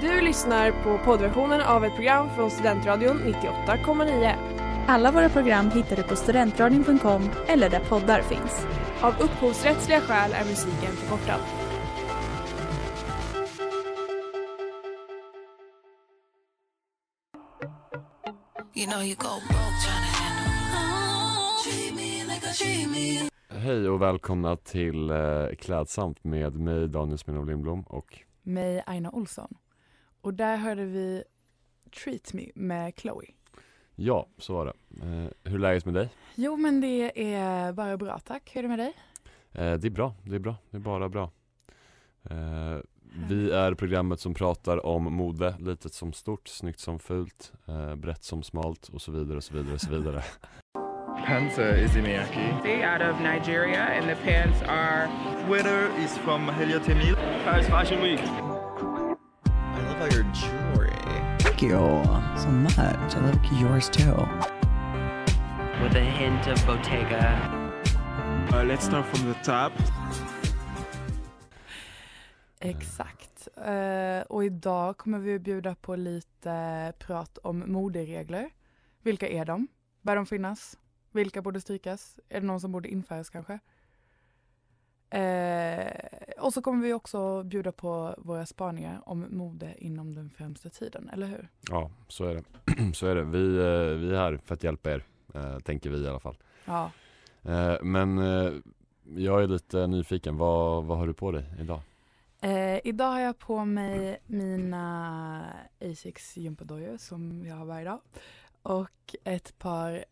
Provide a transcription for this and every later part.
Du lyssnar på poddversionen av ett program från Studentradion 98,9. Alla våra program hittar du på studentradion.com eller där poddar finns. Av upphovsrättsliga skäl är musiken förkortad. You know you go broke me. Hej och välkomna till eh, Klädsamt med mig Daniel Sminov Lindblom och mig Aina Olsson. Och där hörde vi Treat Me med Chloe. ja, så var det. Eh, hur är läget med dig? Jo men det är bara bra tack. Hur är det med dig? Eh, det är bra, det är bra, det är bara bra. Eh, vi är programmet som pratar om mode, litet som stort, snyggt som fult, eh, brett som smalt och så vidare och så vidare och så vidare. Pants is Miyake. They out of Nigeria, and the pants are Sweater is from Heliot Emil. Paris Fashion Week. Love all your jewelry. Thank you so much. I love yours too. With a hint of Bottega. Uh, let's start from the top. Exakt. Eh, och idag kommer vi att bjuda på lite prat om moderegler. Vilka är de? Bör de finnas? Vilka borde strykas? Är det någon som borde införas kanske? Eh, och så kommer vi också bjuda på våra spaningar om mode inom den främsta tiden, eller hur? Ja, så är det. så är det. Vi, eh, vi är här för att hjälpa er, eh, tänker vi i alla fall. Ja. Eh, men eh, jag är lite nyfiken, vad, vad har du på dig idag? Eh, idag har jag på mig mina Asics gympadojor som jag har varje dag. Och ett par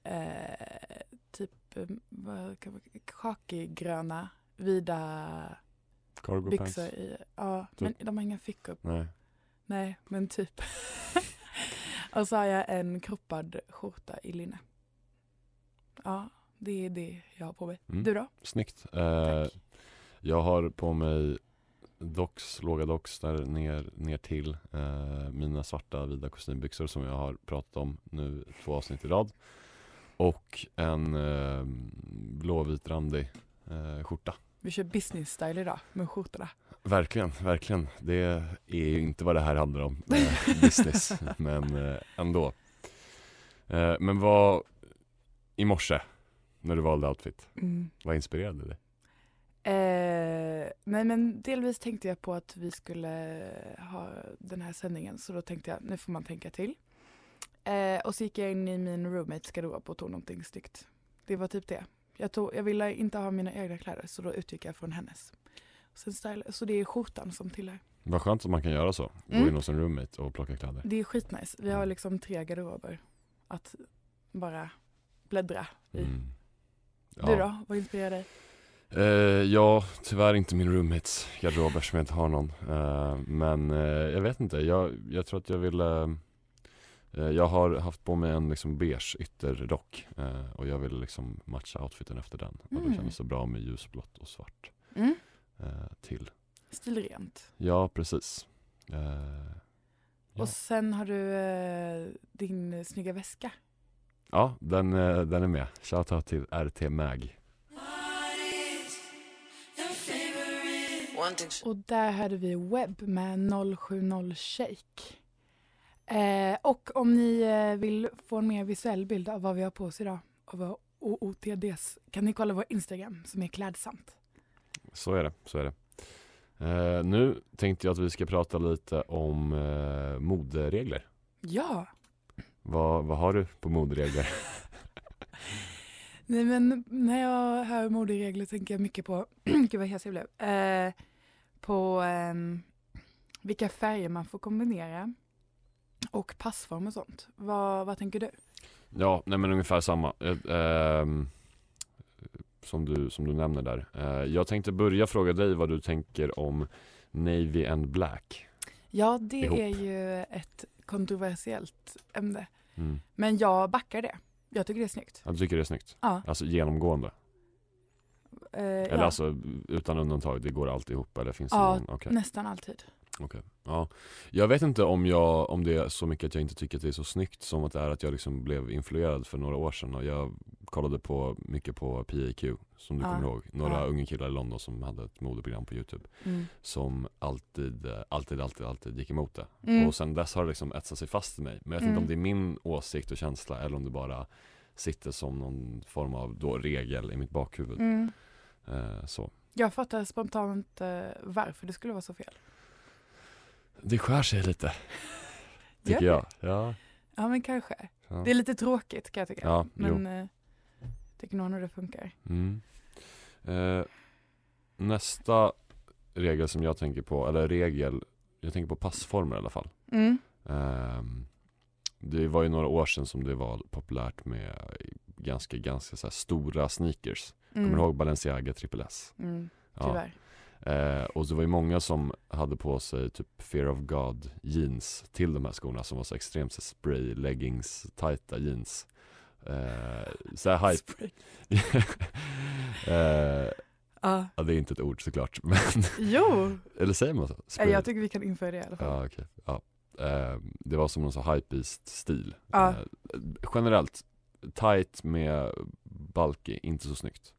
typ eh, kakigröna vida Cargo byxor pants? i. Ja, men de har inga fickor. Nej. Nej, men typ. och så har jag en kroppad skjorta i linne. Ja, det är det jag har på mig. Mm. Du då? Snyggt. Eh, jag har på mig docks, låga docks där ner, ner till eh, mina svarta vida kostymbyxor som jag har pratat om nu två avsnitt i rad. Och en eh, blåvit randig eh, skjorta. Vi kör business style idag med skjortorna. Verkligen, verkligen. Det är ju inte vad det här handlar om, eh, business, men eh, ändå. Eh, men vad, i morse, när du valde outfit, Mm. vad inspirerade dig? Eh, nej men delvis tänkte jag på att vi skulle ha den här sändningen så då tänkte jag nu får man tänka till. Eh, och så gick jag in i min roommates garderob och tog någonting snyggt. Det var typ det. Jag, tog, jag ville inte ha mina egna kläder så då utgick jag från hennes. Sen style, så det är skjortan som tillhör. Vad skönt att man kan göra så, gå Mm. in hos en roommate och plocka kläder. Det är skitnice. Vi har liksom tre garderober att bara bläddra i. Mm. Du då? Vad inspirerar dig? Eh, ja, tyvärr inte min roommates garderober som jag inte har någon. Eh, men eh, jag vet inte, jag, jag tror att jag ville eh, Jag har haft på mig en liksom beige ytterrock eh, och jag ville liksom matcha outfiten efter den. Och Mm. det kändes så bra med ljusblått och svart Mm. eh, till. Stilrent. Ja, precis. Eh, Ja. Och sen har du eh, din eh, snygga väska. ja, den, eh, den är med. Shoutout till RT Mag. Och där hade vi webb med 070 Shake. Eh, och om ni eh, vill få en mer visuell bild av vad vi har på oss idag, av våra OOTDs, kan ni kolla vår Instagram som är klädsamt. Så är det, så är det. Eh, nu tänkte jag att vi ska prata lite om eh, moderegler. Ja, Vad, vad har du på moderegler? nej men när jag hör moderegler tänker jag mycket på, gud vad hes jag blev, eh, på ehm, vilka färger man får kombinera och passform och sånt. Vad, vad tänker du? Ja, nej men ungefär samma. Eh, ehm, som, du, som du nämner där. Eh, jag tänkte börja fråga dig vad du tänker om Navy and Black. Ja, det Ihop. är ju ett kontroversiellt ämne. Mm. Men jag backar det. Jag tycker det är snyggt. Jag tycker det är snyggt. Ja. Alltså genomgående. Eh, Eller ja, alltså utan undantag, det går alltid ihop eller finns det Ja, någon? Okej. nästan alltid. Okej. Ja. Jag vet inte om, jag, om det är så mycket att jag inte tycker att det är så snyggt som att det är att jag liksom blev influerad för några år sedan och jag kollade på mycket på PAQ som du Ja. kommer ihåg. Några Ja. unga killar i London som hade ett modeprogram på Youtube. Mm. Som alltid, alltid, alltid, alltid gick emot det. Mm. Och sen dess har det liksom etsat sig fast i mig. Men jag vet Mm. inte om det är min åsikt och känsla eller om det bara sitter som någon form av då regel i mitt bakhuvud. Mm. Eh, så. Jag fattar spontant eh, varför det skulle vara så fel. Det skär sig lite. Tycker jag. Ja. Ja men kanske. Ja. Det är lite tråkigt kan jag tycka. Ja, men eh, tycker nog nog det funkar. Mm. Eh, nästa regel som jag tänker på, eller regel, jag tänker på passformer i alla fall. Mm. Ehm, det var ju några år sedan som det var populärt med ganska, ganska så stora sneakers. Mm. Kommer du ihåg Balenciaga Triple S? Mm. Ja. Eh, och det var ju många som hade på sig typ Fear of God jeans till de här skorna som var så extremt så spray leggings tajta jeans. Eh, så här hype. Eh, Ja. ja, det är inte ett ord såklart, men Jo! eller säger man så? Nej, Spray. Jag tycker vi kan införa det i alla fall. Ja, okej. Ja. Eh, det var som någon sån hypebeast stil. Ja. Eh, generellt, tight med bulky, inte så snyggt.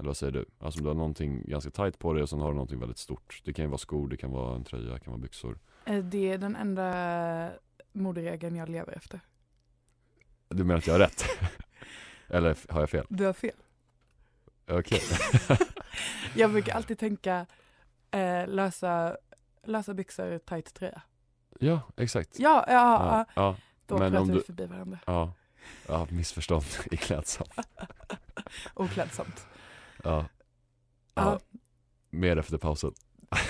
Eller vad säger du? Alltså du har någonting ganska tight på dig och sen har du någonting väldigt stort. Det kan ju vara skor, det kan vara en tröja, det kan vara byxor. Eh, Det är den enda moderegeln jag lever efter. Du menar att jag har rätt? Eller har jag fel? Du har fel. Okej. Jag brukar alltid tänka eh, lösa, lösa byxor, tight tröja. ja, exakt. Ja, ja, ja. ja. Då Men pratar om vi du- förbi varandra. Ja, ja missförstånd är klädsamt. Oklädsamt. Ja. Ja. Mer efter pausen.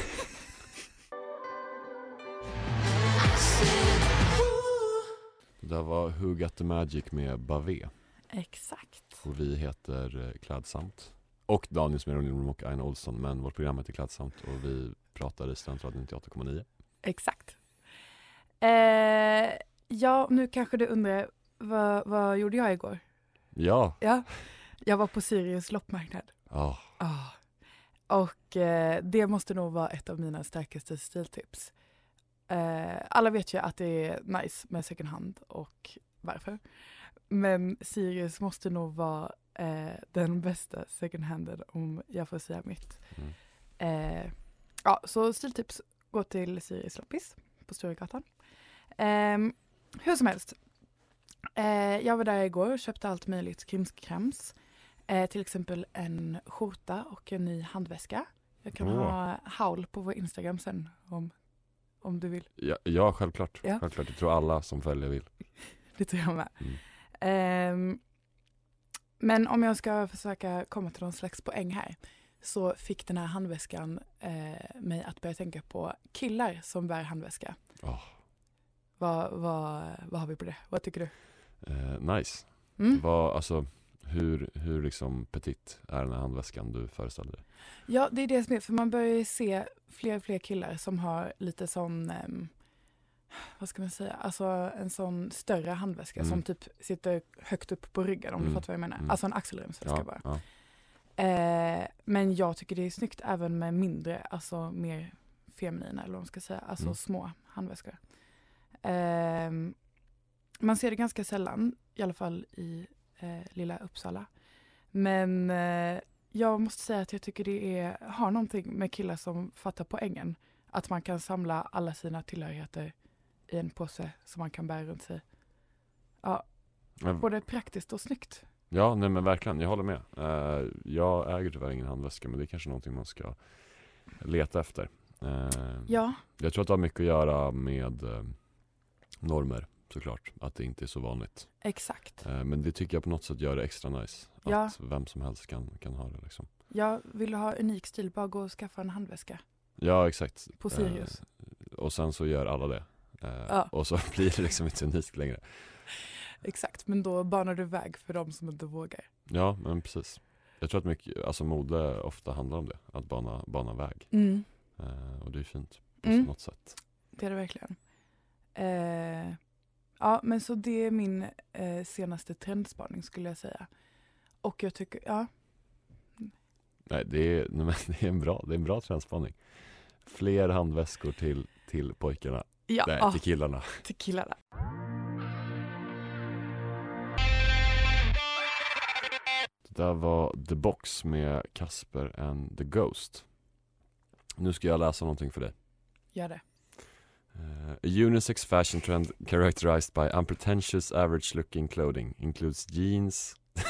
Det där var Who Got The Magic med Bavé Exakt. och vi heter eh, Klädsamt. Och Daniel Smerol Lindblom och Aina Olsson men vårt program heter Klädsamt och vi pratar i Studentradion 98,9. Exakt. Eh, ja, nu kanske du undrar, vad, vad gjorde jag igår? Ja, Ja, jag var på Sirius loppmarknad. Ja, Ah. Och eh, det måste nog vara ett av mina starkaste stiltips. Eh, alla vet ju att det är nice med second hand och varför. Men Sirius måste nog vara eh, den bästa second handen om jag får säga mitt. Mm. Eh, ja, så stiltips, gå till Sirius loppis på Sturegatan. Eh, hur som helst. Eh, jag var där igår och köpte allt möjligt krimskrams. Eh, till exempel en skjorta och en ny handväska. Jag kan Åh. ha haul på vår Instagram sen om, om du vill. ja, ja självklart. Ja. självklart. Jag tror alla som följer vill. Det tror jag med. Mm. Ehm, men om jag ska försöka komma till någon slags poäng här så fick den här handväskan eh, mig att börja tänka på killar som bär handväska. Oh, Vad, vad, vad har vi på det? Vad tycker du? eh, nice. Mm? Vad, alltså, hur, hur liksom petit är den här handväskan du föreställer dig? Ja, det är det som är, för man börjar ju se fler och fler killar som har lite sån, ehm, vad ska man säga, alltså en sån större handväska Mm. som typ sitter högt upp på ryggen om Mm, du fattar vad jag menar. mm. Alltså en axelremsväska Ja, bara. ja. Eh, men jag tycker det är snyggt även med mindre, alltså mer feminina eller vad man ska säga, alltså Mm. små handväskor. Ehm, man ser det ganska sällan, i alla fall i eh, lilla Uppsala. Men eh, jag måste säga att jag tycker det är, har någonting med killar som fattar poängen. Att man kan samla alla sina tillhörigheter i en påse som man kan bära runt sig. Ja, Men- både praktiskt och snyggt. Ja, nej men verkligen, jag håller med. Eh, jag äger tyvärr ingen handväska men det är kanske någonting man ska leta efter. Eh, Ja, Jag tror att det har mycket att göra med eh, normer såklart, att det inte är så vanligt. exakt. Eh, men det tycker jag på något sätt gör det extra nice. Att Ja. vem som helst kan, kan ha det liksom. Jag vill ha unik stil, bara gå och skaffa en handväska. Ja, exakt. På Sirius. Eh, och sen så gör alla det. Eh, Ja. Och så blir det liksom inte unikt längre. Exakt, men då banar du väg för de som inte vågar. Ja, men precis. Jag tror att mycket, alltså mode ofta handlar om det, att bana, bana väg. Mm. Eh, och det är fint på Mm. något sätt. Det är det verkligen. Ja, men så det är min eh, senaste trendspaning skulle jag säga. Och jag tycker, ja, Nej, det är, nej, men det är en bra, det är en bra trendspaning. Fler handväskor till, till pojkarna. ja Nej, till killarna. till killarna. Det där var The Box med Casper and the Ghost. Nu ska jag läsa någonting för dig. Gör det. Uh, a unisex fashion trend characterized by unpretentious average looking clothing includes jeans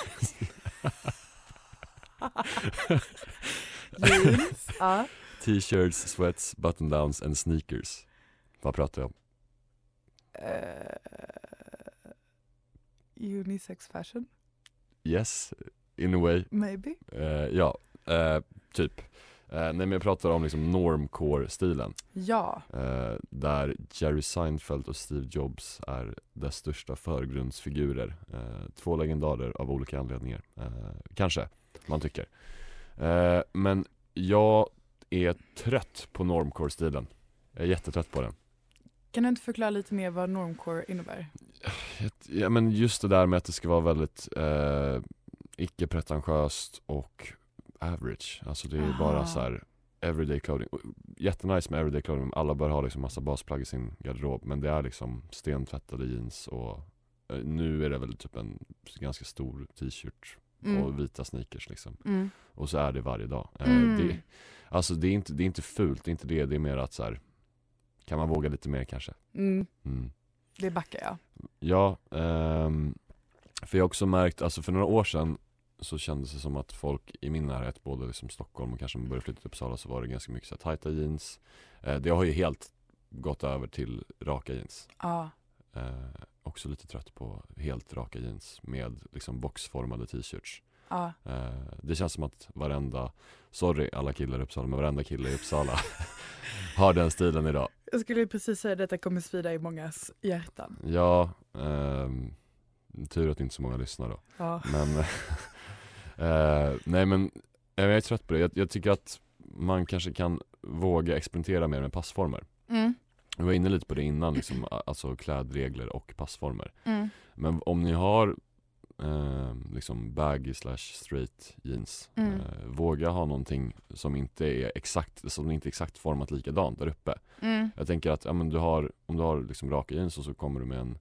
Jeans, ja. T-shirts, sweats, button-downs and sneakers Vad pratar jag om? Eh, unisex fashion, Yes, in a way maybe? Eh, Ja, typ nej men jag pratar om liksom normcore-stilen. Ja. eh, Där Jerry Seinfeld och Steve Jobs är dess största förgrundsfigurer. Eh, Två legendarer av olika anledningar. Eh, Kanske, man tycker. Eh, Men jag är trött på normcore-stilen. Jag är jättetrött på den. Kan du inte förklara lite mer vad normcore innebär? Ja men just det där med att det ska vara väldigt eh, icke-pretentiöst och average Alltså det är Aha. bara så här everyday clothing Jättenice med everyday clothing, alla bör ha liksom massa basplagg i sin garderob Men det är liksom stentvättade jeans och eh, nu är det väl typ en ganska stor t-shirt Mm. och vita sneakers liksom Mm. Och så är det varje dag eh, Mm. det, Alltså det är, inte, det är inte fult, det är inte det, det är mer att så här. Kan man våga lite mer kanske? Mm. Mm. Det backar jag. Ja, ehm, för jag har också märkt, alltså för några år sedan så kändes det som att folk i min närhet, både liksom Stockholm och kanske man började flytta till Uppsala så var det ganska mycket så här tajta jeans eh, Det har ju helt gått över till raka jeans Ja. eh, Också lite trött på helt raka jeans med liksom boxformade t-shirts Ja. eh, Det känns som att varenda, sorry alla killar i Uppsala, men varenda kille i Uppsala har den stilen idag Jag skulle precis säga att detta kommer svida i mångas hjärtan. Ja, ehm, tur att inte så många lyssnar då Ja. Men, eh, nej men eh, jag är trött på det. Jag, jag tycker att man kanske kan våga experimentera mer med passformer. Mm. Vi var inne lite på det innan, liksom, alltså klädregler och passformer. Mm. Men om ni har eh, liksom baggy slash straight jeans, Mm. eh, våga ha någonting som inte är exakt, som inte är exakt format likadant där uppe. Mm. Jag tänker att ja, men du har, om du har liksom raka jeans och så kommer du med en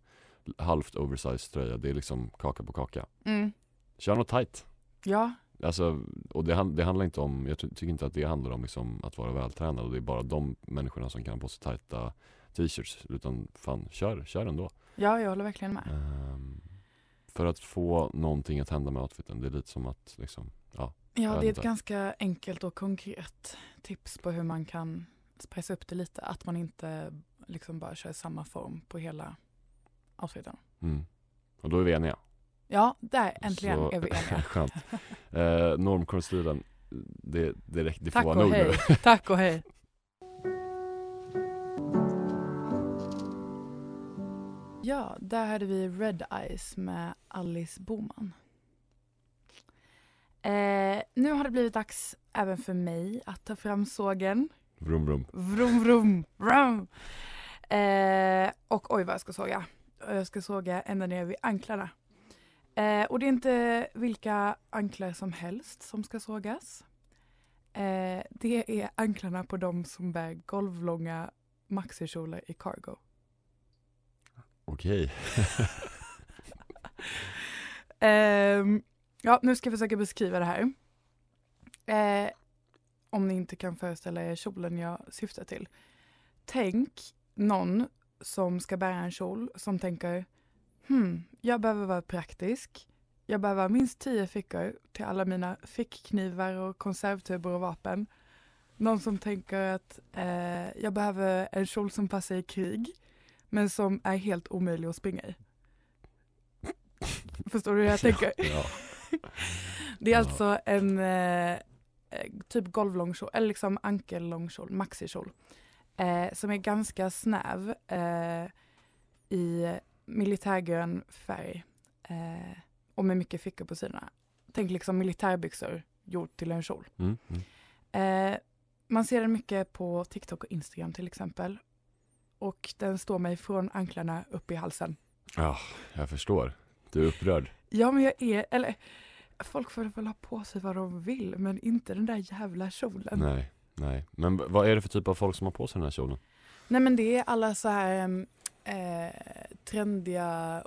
halvt oversized tröja, det är liksom kaka på kaka. Mm. Kör något tight. Ja. Alltså, och det, det handlar inte om, jag ty- tycker inte att det handlar om liksom att vara vältränad och det är bara de människorna som kan ha på sig tajta t-shirts utan fan, kör, kör ändå. ja, jag håller verkligen med. Ehm, för att få någonting att hända med outfiten, det är lite som att liksom, ja. Ja, det är ett inte. ganska enkelt och konkret tips på hur man kan spicea upp det lite. Att man inte liksom bara kör samma form på hela outfiten. Mm. Och då är vi eniga. Ja, där äntligen Så- är vi eniga. Skönt. Eh, Normcore-stilen, det, det, räck- det får Tack vara och nog hej. nu. Tack och hej. Ja, där hade vi Red Eyes med Alice Boman. Eh, nu har det blivit dags även för mig att ta fram sågen. Vrum vrum. Vrum vrum vrum. Eh, och oj vad jag ska såga. Jag ska såga ända ner vid anklarna. Eh, och det är inte vilka anklar som helst som ska sågas. Eh, det är anklarna på de som bär golvlånga maxikjolar i cargo. Okej. Ehm, ja, nu ska jag försöka beskriva det här. Eh, om ni inte kan föreställa er kjolen jag syftar till. Tänk någon som ska bära en kjol som tänker hmm, jag behöver vara praktisk. Jag behöver ha minst tio fickor till alla mina fickknivar och konservtuber och vapen. Någon som tänker att eh, jag behöver en kjol som passar i krig men som är helt omöjlig att springa i. Förstår du hur jag tänker? Ja. Det är alltså en eh, eh, typ golvlång kjol, eller liksom ankellång kjol, maxikjol. Eh, som är ganska snäv eh, i militärgrön färg eh, och med mycket fickor på sidorna. Tänk liksom militärbyxor gjort till en kjol. Mm, mm. Eh, man ser den mycket på TikTok och Instagram till exempel. Och den står mig från anklarna upp i halsen. Ja, jag förstår. Du är upprörd. Ja men jag är, eller folk får väl ha på sig vad de vill men inte den där jävla kjolen. Nej, nej. Men vad är det för typ av folk som har på sig den här kjolen? Nej men det är alla så här em, eh, trendiga,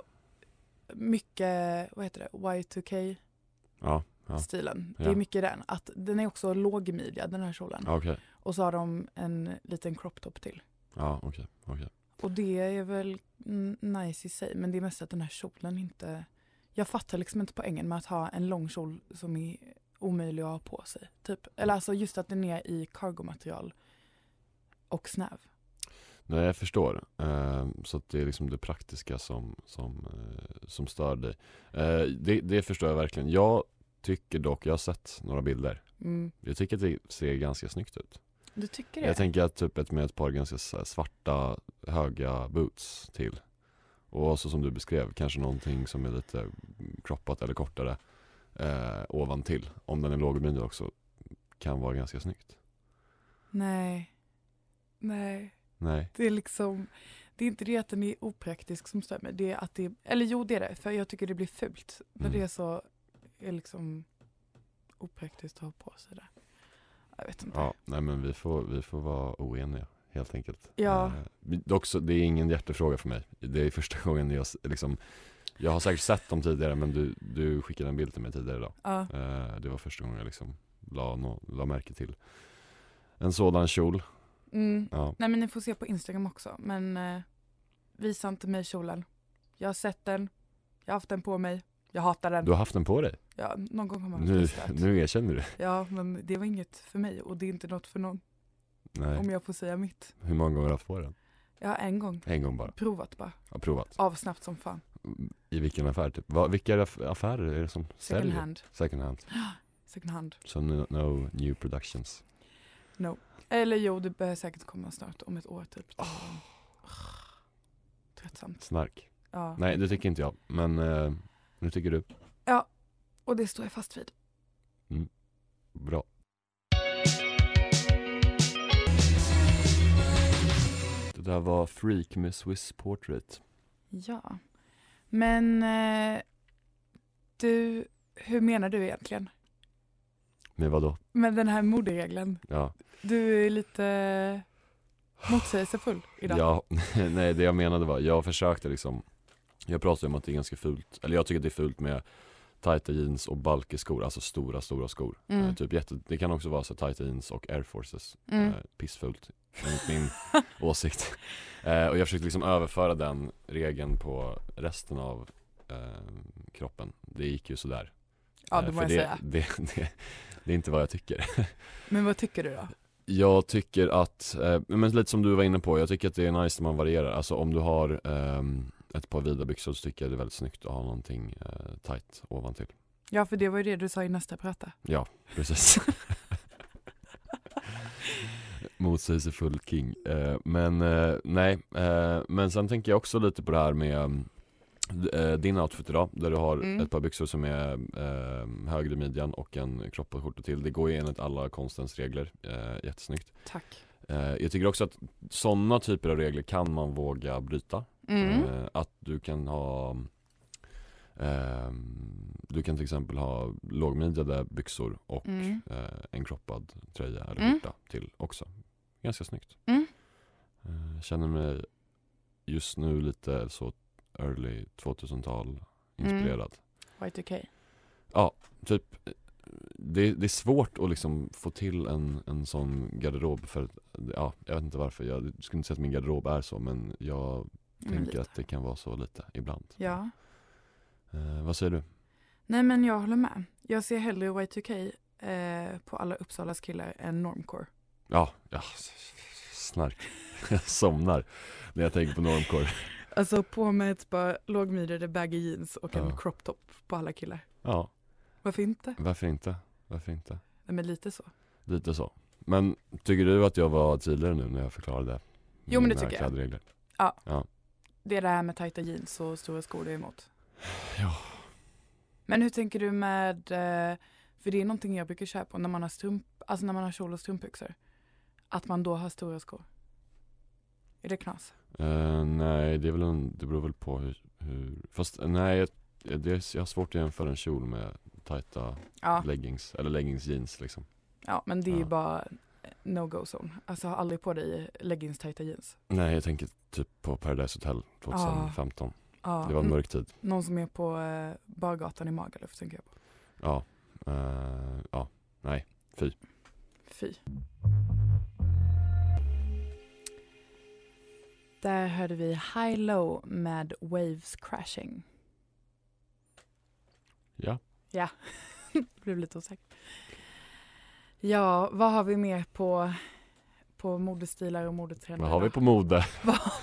mycket, vad heter det, Y2K, Ja, Ja. stilen. Det är mycket den. Att den är också lågmidjad den här kjolen. Okej, Och så har de en liten crop top till. ja okej, okej. Och det är väl mm, nice i sig men det är mest att den här kjolen inte Jag fattar liksom inte poängen med att ha en lång kjol som är omöjlig att ha på sig. Typ. Eller alltså just att den är i cargomaterial och snäv. Nej jag förstår. Eh, så det är liksom det praktiska som, som, eh, som stör dig. Eh, det, det förstår jag verkligen. Jag tycker dock, jag har sett några bilder. Mm. Jag tycker att det ser ganska snyggt ut. Du tycker det? Jag tänker att typ ett med ett par ganska svarta höga boots till. Och så som du beskrev, kanske någonting som är lite kroppat eller kortare eh, ovan till. Om den är lågmidjad också kan vara ganska snyggt. Nej. Nej. Nej. Det är liksom Det är inte det att den är opraktisk som stör mig. Det är att det Eller jo det är det. För jag tycker det blir fult. När Mm. det är så är liksom opraktiskt att ha på sig det. Jag vet inte. Ja, nej men vi får, vi får vara oeniga helt enkelt. Ja. Eh, dock så, det är ingen hjärtefråga för mig. Det är första gången jag liksom Jag har säkert sett dem tidigare men du, du skickade en bild till mig tidigare idag. Ja. Eh, det var första gången jag liksom la, nå- la märke till en sådan kjol. Mm. Ja. Nej men ni får se på Instagram också. Men eh, visa inte mig kjolen. Jag har sett den. Jag har haft den på mig. Jag hatar den. Du har haft den på dig? Ja, någon gång har man Nu, nu erkänner du? Ja, men det var inget för mig och det är inte något för någon. Nej. Om jag får säga mitt. Hur många gånger har du haft på den? Har en gång En gång bara? provat bara. Har provat? Av snabbt som fan. I vilken affär typ? Va, vilka aff- affärer är det som Second säljer? hand. Second hand. Second hand. Så no, no new productions. No. Eller jo, det börjar säkert komma snart. Om ett år typ. Oh. Tröttsamt. Snark. Ja. Nej det tycker inte jag, men eh, nu tycker du. Ja, och det står jag fast vid. Bra. Det där var Freak med Swiss Portrait. Ja. Men eh, du, hur menar du egentligen? Med vad då? Med den här moderegeln. Ja. Du är lite motsägelsefull idag. Ja, nej det jag menade var, jag försökte liksom Jag pratade om att det är ganska fult, eller jag tycker att det är fult med tajta jeans och balkeskor, alltså stora stora skor. Mm. Eh, typ jätte, det kan också vara så tajta jeans och air forces. Mm. Eh, pissfult, enligt min åsikt. Eh, och jag försökte liksom överföra den regeln på resten av eh, kroppen. Det gick ju sådär. Ja, Eh, det må för jag det, säga. Det, det, det är inte vad jag tycker. Men vad tycker du då? Jag tycker att, eh, men lite som du var inne på, jag tycker att det är nice när man varierar. Alltså om du har ehm, ett par vida byxor så tycker jag det är väldigt snyggt att ha någonting eh, tight ovantill. Ja, för det var ju det du sa i nästa prata. Ja, precis. Motsägelsefull king. Eh, men eh, nej, eh, men sen tänker jag också lite på det här med eh, din outfit idag, där du har Mm. ett par byxor som är eh, högre i midjan och en kroppad skjorta till. Det går ju enligt alla konstens regler, eh, jättesnyggt. Tack. Eh, jag tycker också att sådana typer av regler kan man våga bryta. Mm. Eh, att du kan ha ehm, Du kan till exempel ha lågmidjade byxor och Mm. eh, en kroppad tröja eller Mm. skjorta till också. Ganska snyggt. Mm. Eh, känner mig just nu lite så early 2000-tal inspirerad. Y2K. Ja, typ det, det är svårt att liksom få till en, en sån garderob för, ja, jag vet inte varför. Jag skulle inte säga att min garderob är så men jag Men tänker lite. att det kan vara så lite ibland. Ja. Eh, vad säger du? Nej men jag håller med. Jag ser hellre Y2K eh, på alla Uppsalas killar än Normcore. Ja, ja snark. Jag somnar när jag tänker på normcore. Alltså på med ett par lågmidjade baggy jeans och en Ja. crop top på alla killar. Ja, Varför inte? varför inte? Varför inte? Nej men lite så. Lite så. Men tycker du att jag var tydligare nu när jag förklarade Jo, men det tycker jag. Ja. Ja. Det är det här med tajta jeans och stora skor du är emot. Ja. Men hur tänker du med, eh, för det är någonting jag brukar köra på när man har strump, alltså när man har kjol och strumpbyxor. Att man då har stora skor. Är det knas? Eh, nej, det är väl en, det beror väl på hur, hur fast nej, jag, det jag har svårt att jämföra en kjol med tajta Ja. leggings, eller leggings jeans liksom. Ja men det är ju Ja. bara no-go zone. Alltså ha aldrig på dig leggings tajta jeans. Nej, jag tänker typ på Paradise Hotel 2015. Ja, Det var en n- mörk tid. Någon som är på eh, bargatan i Magaluf tänker jag på. Ja, Eh, ja, nej, fy. Fy. Där hörde vi High Low med Waves Crashing. Ja. Ja, blev lite osäker. Ja, vad har vi mer på, på modestilar och modetrender? Vad har vi på mode? Vad har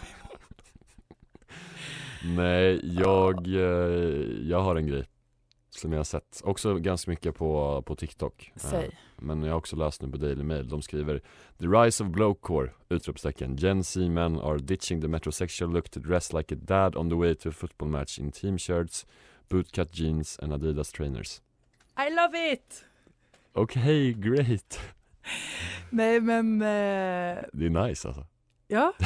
Nej, jag, eh, jag har en grej som jag har sett, också ganska mycket på, på TikTok Eh, Säg. Men jag har också läst nu på Daily Mail, de skriver The rise of blokecore, utropstecken Gen Z men are ditching the metrosexual look to dress like a dad on the way to a football match in team shirts, bootcut jeans and Adidas trainers I love it! Okej, great! Nej men, eh, Det är nice alltså ja.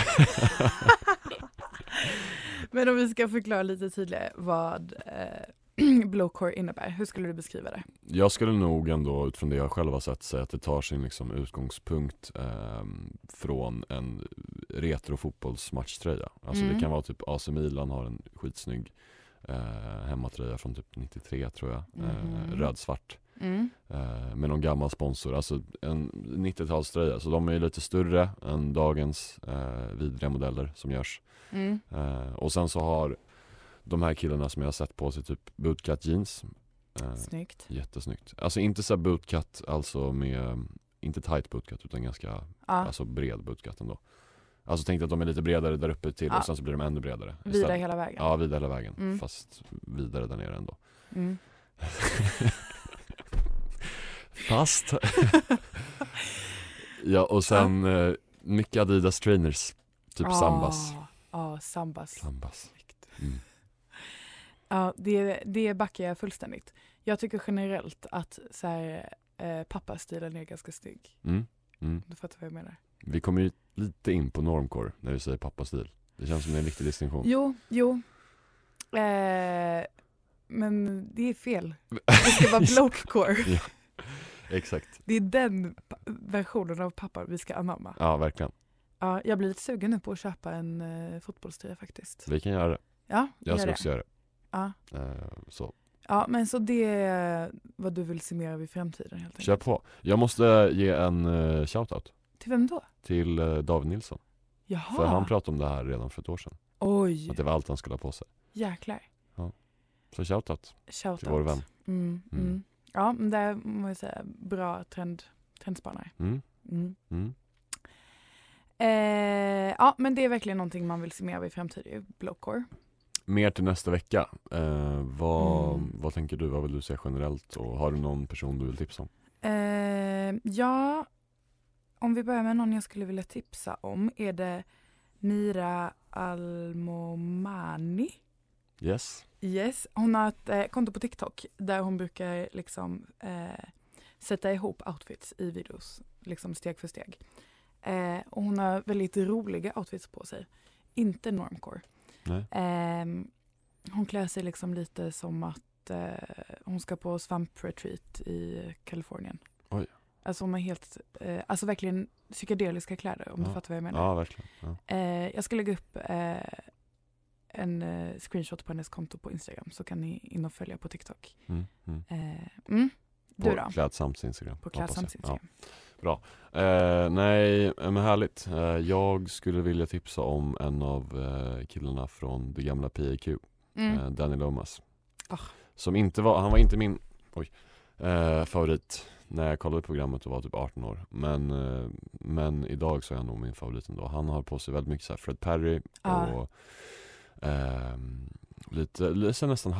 men om vi ska förklara lite tydligare vad eh, blowcore innebär, hur skulle du beskriva det? Jag skulle nog ändå utifrån det jag själv har sett säga att det tar sin liksom utgångspunkt ehm, från en retro fotbollsmatchtröja. Alltså Mm. det kan vara typ AC Milan har en skitsnygg eh, hemmatröja från typ 93 tror jag, eh, Mhm. rödsvart. Mm. Eh, med någon gammal sponsor, alltså en 90-talströja. Så de är lite större än dagens eh, vidriga modeller som görs. Mm. Eh, och sen så har de här killarna som jag har sett på sig typ bootcut jeans. Eh, Snyggt. Jättesnyggt. Alltså inte så bootcut, alltså med, inte tight bootcut utan ganska, Ja, alltså bred bootcut ändå. Alltså tänk dig att de är lite bredare där uppe till Ja. och sen så blir de ännu bredare. vida istället. hela vägen. Ja, vida hela vägen. Mm. Fast vidare där nere ändå. Mm. Fast. ja och sen eh, mycket Adidas trainers. Typ Sambas. Ja, ja, sambas. Sambas. Mm. Ja, det, det backar jag fullständigt. Jag tycker generellt att så här, eh, pappastilen är ganska snygg. Mm. Mm. Du fattar vad jag menar. Vi kommer ju lite in på normcore när vi säger pappastil. Det känns som en viktig distinktion. Jo, jo. Eh, men det är fel. Det ska vara blokecore. Ja, exakt. Det är den versionen av pappa vi ska anamma. Ja, verkligen. Ja, jag blir lite sugen nu på att köpa en eh, fotbollströja faktiskt. Vi kan göra det. Ja, Jag ska det. också göra det. Ja. Eh, så, ja, men så det är vad du vill se mer av i framtiden helt enkelt. kör på. Jag måste ge en uh, shoutout Till vem då? till eh, David Nilsson. Jaha. För han pratade om det här redan för ett år sedan. Oj, Att det var allt han skulle ha på sig. jäklar. Så shoutout Shoutout. till vår vän. Mm, Mm. mm. Ja, men det må jag säga, bra trend, trendspanare. Mm. Mm. Mm. Eh, ja, men det är verkligen någonting man vill se mer av i framtiden, blowcore. Mer till nästa vecka. Eh, vad, Mm. vad tänker du? Vad vill du säga generellt? Och har du någon person du vill tipsa om? Eh, ja, om vi börjar med någon jag skulle vilja tipsa om är det Mira Almomani. Yes. Yes, hon har ett eh, konto på TikTok där hon brukar liksom eh, sätta ihop outfits i videos, liksom steg för steg. Eh, och hon har väldigt roliga outfits på sig, inte normcore. Ehm, hon klär sig liksom lite som att eh, hon ska på svamp-retreat i Kalifornien. Oj. Alltså hon har helt, eh, alltså verkligen psykedeliska kläder om du Ja. fattar vad jag menar. Ja, verkligen. Ja. Eh, jag ska lägga upp eh, en eh, screenshot på hennes konto på Instagram så kan ni in och följa på TikTok. Mm, mm. Eh, mm. På Du då? Klädsamt Instagram. På. Klädsamt Instagram. Ja. Eh, nej, men härligt. Eh, jag skulle vilja tipsa om en av eh, killarna från det gamla PIQ. Mm. eh, Danny Lomas. Ah. Som inte var, han var inte min oj, eh, favorit när jag kollade programmet och var typ 18 år. Men, eh, men idag så är han nog min favorit ändå. Han har på sig väldigt mycket så här Fred Perry Ah. och ehm, lite, lite nästan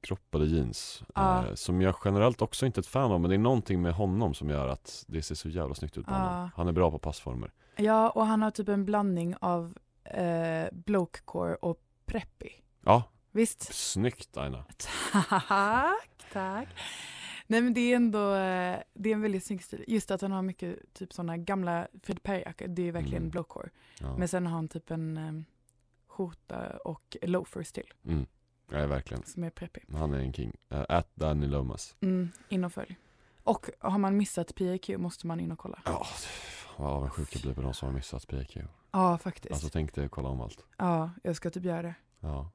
halvkroppade jeans. Ah. Eh, som jag generellt också inte är ett fan av men det är någonting med honom som gör att det ser så jävla snyggt ut på Ah. honom. Han är bra på passformer. Ja, och han har typ en blandning av eh, blokecore och preppy. Ja, Visst? snyggt Aina. Tack, tack. Nej men det är ändå, eh, det är en väldigt snygg stil. Just att han har mycket typ sådana gamla Fred Perry-jackor, det är verkligen Mm. blokecore. Ja. Men sen har han typ en um, skjorta och loafers till Mm. Ja, verkligen. som är preppy. Han är en king. Uh, at Danny Lomas. Mm, in och följ. Och har man missat PIQ måste man in och kolla. Ja, vad avundsjuk jag blir på de som har missat PIQ. Ja, faktiskt. Alltså tänk dig att kolla om allt. Ja, jag ska typ göra det. Ja.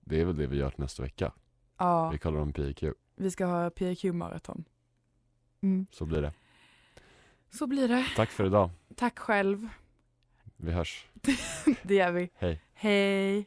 Det är väl det vi gör till nästa vecka. Ja, Vi kallar dem PIQ. vi ska ha PIQ-maraton. Så blir det. Så blir det. Tack för idag. Tack själv. Vi hörs. Det gör vi. Hej. Hej.